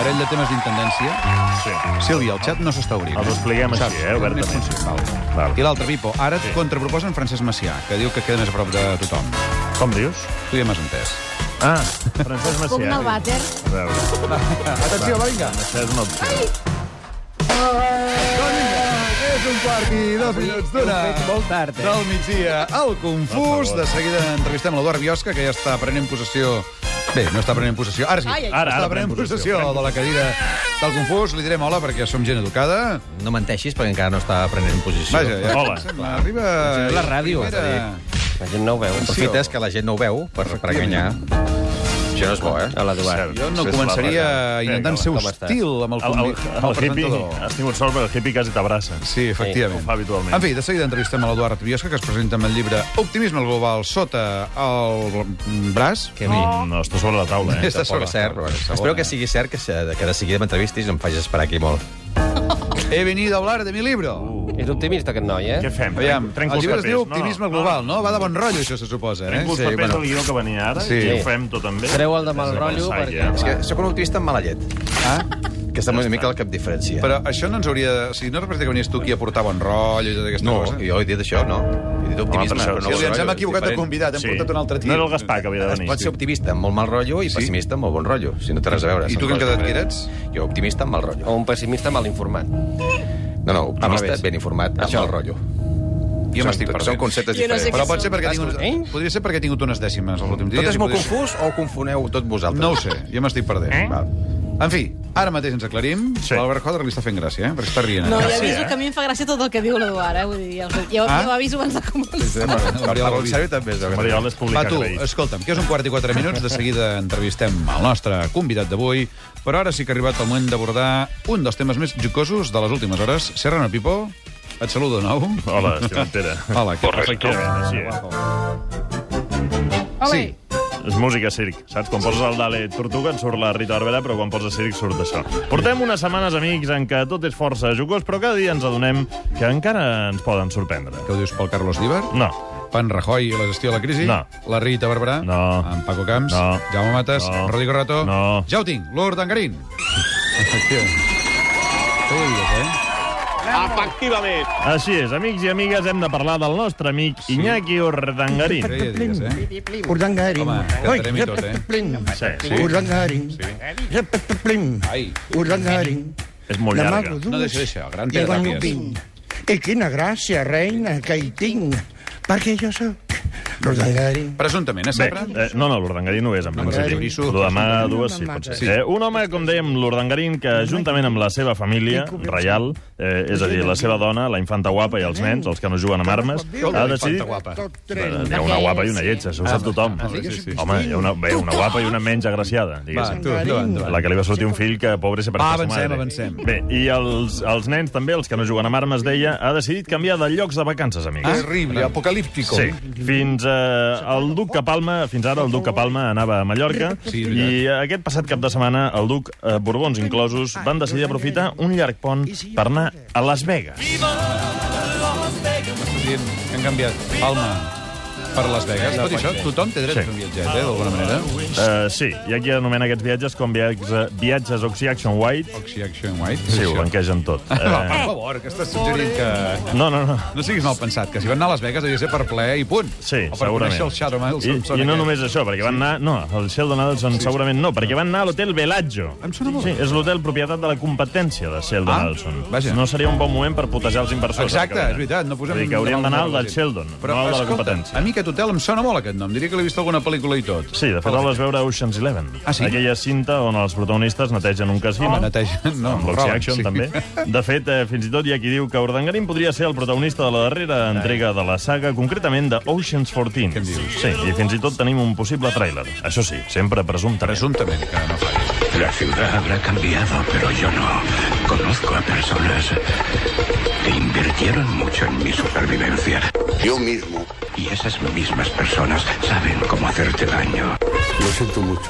parell de temes d'intendència. Sí. Sílvia, el xat no s'està obrint. Els expliquem així, Saps? eh, obertament. Val. Val. I l'altre, Pipo, ara et contraproposen Francesc Macià, que diu que queda més a prop de tothom. Com dius? Tu ja m'has entès. Ah, Francesc Macià. Pugna al vàter. A veure, Atenció, va, vinga. això és una opció. És un quart i dos minuts d'una molt tard, eh? del migdia. El confús. De seguida entrevistem l'Eduard Biosca, que ja està prenent possessió... Bé, no està prenent possessió. Ara sí. Ai, ai. Ara, està ara prenent pren possessió possessió. de la cadira del confús. Li direm hola perquè som gent educada. No menteixis, perquè encara no està prenent posició. Vaja, ja Hola. sembla. Arriba... La ràdio, Primera... La gent no ho veu. Aprofites que la gent no ho veu per, per enganyar. Això no és bo, eh? A l'Eduard. Jo no començaria intentant ser hostil amb el, El, el, el, el hippie, presentador. has tingut sort perquè el hippie quasi t'abraça. Sí, efectivament. ho fa habitualment. En fi, de seguida entrevistem a l'Eduard Biosca, que es presenta amb el llibre Optimisme global sota el braç. Que bé. No, està sobre la taula, eh? Està sobre és cert, però espero que sigui cert que, se- que de seguida m'entrevistis i em facis esperar aquí molt. He venido a hablar de mi libro. És optimista, aquest noi, eh? Què fem? Aviam, Trenco el llibre es diu Optimisme global, no? Va de bon rotllo, això se suposa, eh? Trenco els papers del guió que venia ara Sí. i ho fem tot també. Treu el de mal rotllo, perquè- ja. És que sóc un optimista amb mala llet, Ah? que sembla una mica el que em diferencia. Però això no ens hauria de... O sigui, no representa que venies tu aquí a portar bon rotllo i tota aquesta No, cosa? jo he dit això, no. He dit optimisme, Home, però això- però no Sí, ens hem equivocat de convidat, hem Sí. portat un altre tio. No era el Gaspar que havia de Es venir. pot ser optimista amb molt mal rotllo i pessimista amb molt bon rotllo, si no té res a veure. I tu que en quedat diferents. Jo optimista amb mal rotllo. O un pessimista mal informat. No, no, optimista, ben informat, amb Això. mal rotllo. Jo m'estic perdent. Són conceptes Jo no sé diferents. Però què pot ser perquè tinc, eh? un... podria ser perquè he tingut unes dècimes els últims dies. Tot és molt confús o ho confoneu tots vosaltres? No ho sé, jo m'estic perdent. Eh? Val. En fi, ara mateix ens aclarim. Sí. L'Albert Joder li està fent gràcia, eh? Perquè està rient. No, eh? ja sí, aviso eh? que a mi em fa gràcia tot el que diu l'Eduard, eh? Vull dir, ja, ja, Ah? ja ho aviso abans de començar. Per el Xavi també és Mariol és públic Va, tu, escolta'm, que és un quart i quatre minuts. De seguida entrevistem el nostre convidat d'avui. Però ara sí que ha arribat el moment d'abordar un dels temes més jocosos de les últimes hores. Serrano Pipo, et saludo de nou. Hola, Pere. Hola, què passa? Efectivament, així és. Sí, És música circ, saps? Quan poses el Dale Tortuga et surt la Rita Barberà, però quan poses circ surt això. Portem unes setmanes, amics, en què tot és força jugós, però cada dia ens adonem que encara ens poden sorprendre. que ho dius pel Carlos Díbar? No, Pan Rajoy i la gestió de la crisi? No. La Rita Barberà? No. En Paco Camps? No. Jaume Mates? No. Rodrigo Rato? No. Ja ho tinc, Lord Angarín. Efectivament. Què ho dius, eh? Així és, amics i amigues, hem de parlar del nostre amic Iñaki Urdangarín. Ja digues, eh? Urdangarin. Home, cantarem i tot, eh? Sí, sí. Urdangarin. Repeteplim. Ai. Urdangarin. És molt llarga. No, deixa, deixa, gran vinc. I quina gràcia, reina, que hi tinc. Perquè jo sóc Urdangarin. Presumptament, eh, Bé, sempre? eh, no, no, l'Urdangarín no ho és, en principi. Lo demà dues sí, pot ser. Sí. Eh, un home, com dèiem, l'Urdangarín, que juntament amb la seva família reial, eh, és a dir, la seva dona, la infanta guapa i els nens, els que no juguen amb armes, ha decidit... Hi ha una guapa i una lletja, això ho sap tothom. Home, hi ha una, bé, una guapa i una menys agraciada, diguéssim. La que li va sortir un fill que, pobre, se Va, presta avancem, avancem. Bé, i els, els nens també, els que no juguen amb armes, deia, ha decidit canviar de llocs de vacances, amics. Terrible, apocalíptico. Sí, fins eh, el duc Capalma, fins ara el duc Capalma anava a Mallorca. Sí, i aquest passat cap de setmana el duc, eh, Borbons inclosos, van decidir aprofitar un llarg pont per anar a Las Vegas. M'estàs dient que han canviat Palma per Las Vegas. Tot això, tothom té dret Sí. a fer un viatget, eh, d'alguna manera. Uh, sí, hi ha qui anomena aquests viatges com viatges, viatges Oxy Action White. Oxy Action White. Sí, ho blanquegen tot. Va, per Eh, favor, que estàs suggerint que... no, no, no. No siguis mal pensat, que si van anar a Las Vegas devia ser per plaer i punt. Sí, o per segurament. conèixer el Shadow Miles. I, I no només això, perquè van anar... No, el Sheldon Adelson segurament no, perquè van anar a l'hotel Bellagio. Em sona molt. Sí, és l'hotel propietat de la competència de Sheldon Ah, Adelson. vaja. No seria un bon moment per putejar els inversors. Exacte, és veritat, no posem... Dir que hauríem d'anar al del Sheldon, Però, no al de la competència. a mi aquest hotel em sona molt aquest nom. Diria que l'he vist alguna pel·lícula i tot. Sí, de fet, el vas veure a Ocean's Eleven. Ah, sí? Aquella cinta on els protagonistes netegen un casino. Home, netegen, no, amb l'Oxy roben, Action, sí. també. De fet, eh, fins i tot hi ha qui diu que Urdangarín podria ser el protagonista de la darrera entrega de la saga, concretament de Ocean's 14. Què em dius? Sí, i fins i tot tenim un possible tràiler. Això sí, sempre presumptament. Presumptament, que no falli. La ciudad habrá cambiado, pero yo no. Conozco a personas que invirtieron mucho en mi supervivencia. Yo mismo. Y esas mismas personas saben cómo hacerte daño. Lo siento mucho.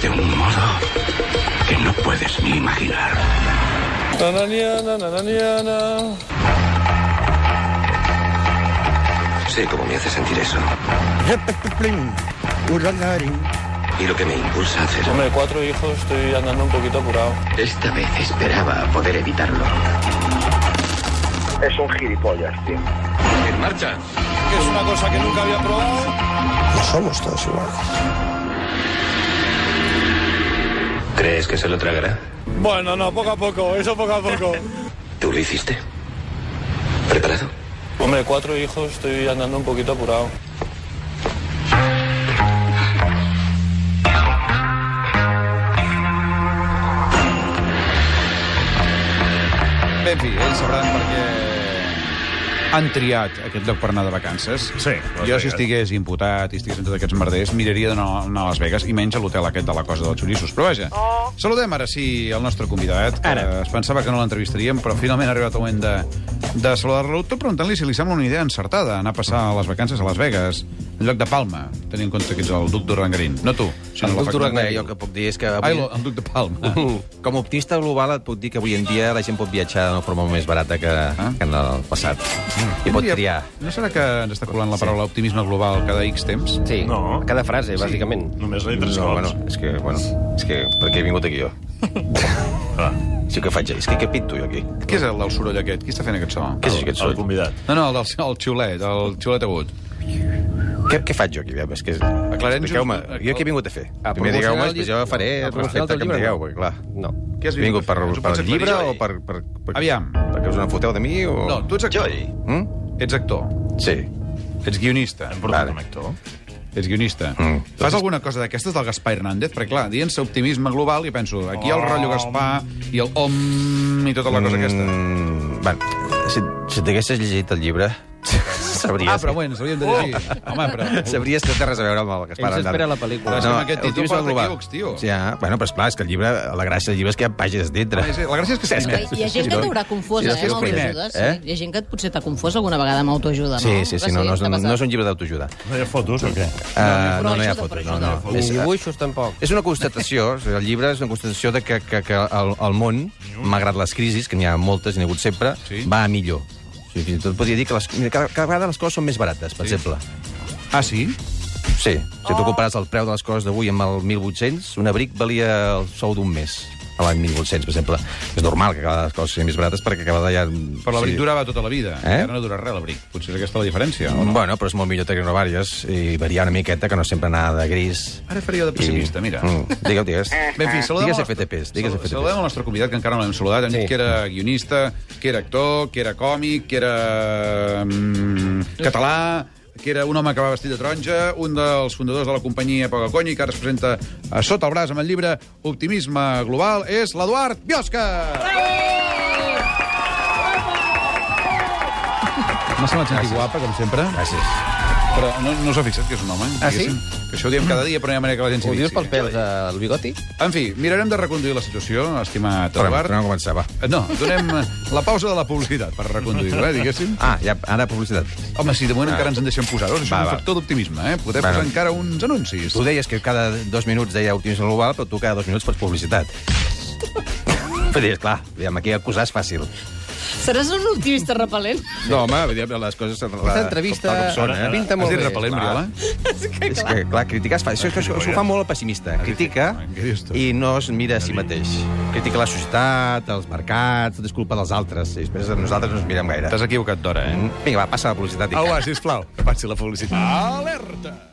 De un modo que no puedes ni imaginar. Sé cómo me hace sentir eso. Y lo que me impulsa a hacer. Hombre, cuatro hijos, estoy andando un poquito apurado. Esta vez esperaba poder evitarlo. Es un gilipollas, tío. ¡En marcha! Es una cosa que nunca había probado. No somos todos iguales. ¿Crees que se lo tragará? Bueno, no, poco a poco, eso poco a poco. ¿Tú lo hiciste? ¿Preparado? Hombre, cuatro hijos, estoy andando un poquito apurado. En fi, ells sabran per què han triat aquest lloc per anar de vacances. Sí, jo, si estigués imputat i estigués en tots aquests merders, miraria d'anar anar a Las Vegas i menys a l'hotel aquest de la Cosa dels Xorissos. Però vaja, saludem ara sí el nostre convidat, que Ara. es pensava que no l'entrevistaríem, però finalment ha arribat el moment de, de saludar-lo, tot preguntant-li si li sembla una idea encertada anar a passar les vacances a Las Vegas, en lloc de Palma, tenint en compte que ets el duc d'Urdangarín. No tu, El sinó la duc facultat. d'Urdangarín, jo que puc dir és que Ai, avui, lo- el duc de Palma. com a optimista global et puc dir que avui en dia la gent pot viatjar d'una forma més barata que, Ah. que en el passat. I pot Diria- triar. No serà que ens està colant la paraula optimisme global cada X temps? Sí, No. cada frase, bàsicament. Només l'he tres No, cops. bueno, és que, bueno, és que per què he vingut aquí jo? Clar. Sí que faig, és que què pinto jo aquí? Què és el del soroll aquest? Qui està fent aquest so? Què és aquest El soroll? convidat. No, no, el del el xiulet, el xiulet agut. Què, què faig jo aquí? És que... Aclarem Expliqueu-me, jo què he vingut a fer? A Primer digueu-me, després jo faré A el respecte que em digueu, perquè clar... No. Què has vingut per, per el llibre o per, per, per... Aviam. Perquè us en foteu de mi o... No, tu ets actor. Mm? Ets actor. Sí. Ets guionista. Hem portat Vale. actor. Ets guionista. Mm. Fas alguna cosa d'aquestes del Gaspar Hernández? Perquè, clar, dient-se optimisme global, i penso, aquí hi ha el rotllo Gaspar i el om i tota la cosa aquesta. Mm, bueno, si, si t'haguessis llegit el llibre, sabries... Ah, però bueno, s'hauríem de llegir. Home, però... Sabries que té res a veure amb el Gaspar Ell s'espera la pel·lícula. Però és que amb aquest títol porta global. equívocs, tio. Sí, ah, bueno, però esclar, és que el llibre, la gràcia del llibre és que hi ha pàgines dintre. Ah, La gràcia és que És que s'esmet. hi ha gent que t'haurà confosa, Sí, eh, que amb autoajuda. Sí. Eh? Hi ha gent que potser t'ha confós alguna vegada amb autoajuda, no? Sí, sí, sí, no, no, passat? no és un llibre d'autoajuda. No hi ha fotos o què? Uh, no, no hi ha fotos, no, no. Ni És, dibuixos, tampoc. és una constatació, el llibre és una constatació de que, que, que el, el món, malgrat les crisis, que n'hi ha moltes i n'hi ha hagut sempre, Sí. va a millor. O sigui, fins i tot podria dir que les, mira, cada, cada vegada les coses són més barates, per Sí. exemple. Ah, sí? Sí, si tu compares el preu de les coses d'avui amb el 1800, un abric valia el sou d'un mes a l'any 1800, per exemple. És normal que cada les coses siguin més barates perquè cada vegada hi ha... Però l'abric durava tota la vida. Eh? I ara no dura res, l'abric. Potser és aquesta la diferència. O no? Bueno, però és molt millor tenir-ne vàries i variar una miqueta, que no sempre anar de gris. Ara faria de pessimista, mira. Mm, digueu, digues. Bé, en fi, saludem... Digues FTPs, digues FTPs. Saludem el nostre convidat, que encara no l'hem saludat. Hem dit Sí. que era guionista, que era actor, que era còmic, que era mm, català, que era un home que va vestit de taronja, un dels fundadors de la companyia Poca Conya, i que ara es presenta a sota el braç amb el llibre Optimisme Global, és l'Eduard Biosca! M'ha semblat sentir guapa, com sempre. Gràcies. Però no, no us ha fixat que és un home? Ah, sí? Que això ho diem cada dia, però no hi ha manera que la gent s'hi Ho dius fixi. pels pèls del bigoti? En fi, mirarem de reconduir la situació, estimat Eduard. tornem a començar, va. No, donem la pausa de la publicitat per reconduir-ho, eh, diguéssim. Ah, ja, ara publicitat. Home, si de moment encara ens en deixen posar-ho, això Va, és un va. factor d'optimisme, eh? Poder Bueno. posar encara uns anuncis. Tu deies que cada dos minuts deia optimisme global, però tu cada dos minuts fots publicitat. Vull dir, clar, diguem, aquí acusar és fàcil. Seràs un optimista repel·lent? No, home, les coses... La, Aquesta entrevista són, eh? pinta Has molt dit bé. repel·lent, Briola? És que, clar, criticar és fàcil. Això, això, això ho fa molt el pessimista. Critica i no es mira a si mateix. Critica la societat, els mercats, tot és culpa dels altres. I després nosaltres no ens mirem gaire. T'has equivocat d'hora, eh? Mm, Vinga, va, passa la publicitat. i Au, va, sisplau, que passi la publicitat. Alerta!